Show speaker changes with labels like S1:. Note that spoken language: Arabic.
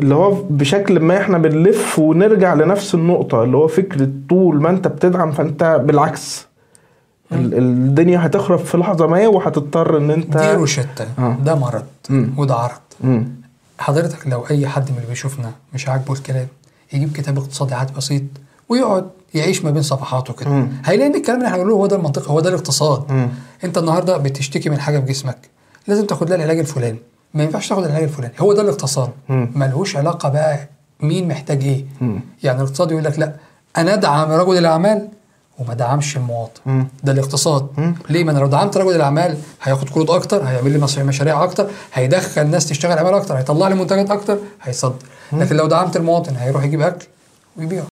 S1: اللي هو بشكل ما إحنا بنلف ونرجع لنفس النقطة اللي هو فكرة طول ما انت بتدعم فانت بالعكس ال- الدنيا هتخرب في لحظة ما وهتضطر ان انت
S2: دي روشتة
S1: آه.
S2: ده مرض
S1: مم.
S2: وده عرض
S1: مم.
S2: حضرتك لو أي حد من اللي بيشوفنا مش عاجبه الكلام يجيب كتاب اقتصادي عادي بسيط ويقعد يعيش ما بين صفحاته كده. هيلاقي إن الكلام اللي إحنا بنقوله هو ده المنطق هو ده الاقتصاد
S1: مم.
S2: انت النهارده بتشتكي من حاجة في جسمك لازم تاخد لها العلاج الفلاني ما ينفعش تاخد العلاج الفلاني. هو ده الاقتصاد. ملهوش علاقة بقى مين محتاج إيه.
S1: مم.
S2: يعني الاقتصاد يقول لك لا أنا أدعم رجل الأعمال وما دعمش المواطن.
S1: مم.
S2: ده الاقتصاد.
S1: مم.
S2: ليه؟ ما أنا لو دعمت رجل الأعمال هياخد قروض أكتر هيعمل لي مشاريع أكتر هيدخل ناس تشتغل عمال أكتر هيطلع لي منتجات أكتر هيصدر. لكن لو دعمت المواطن هيروح يجيب أكل ويبيعه.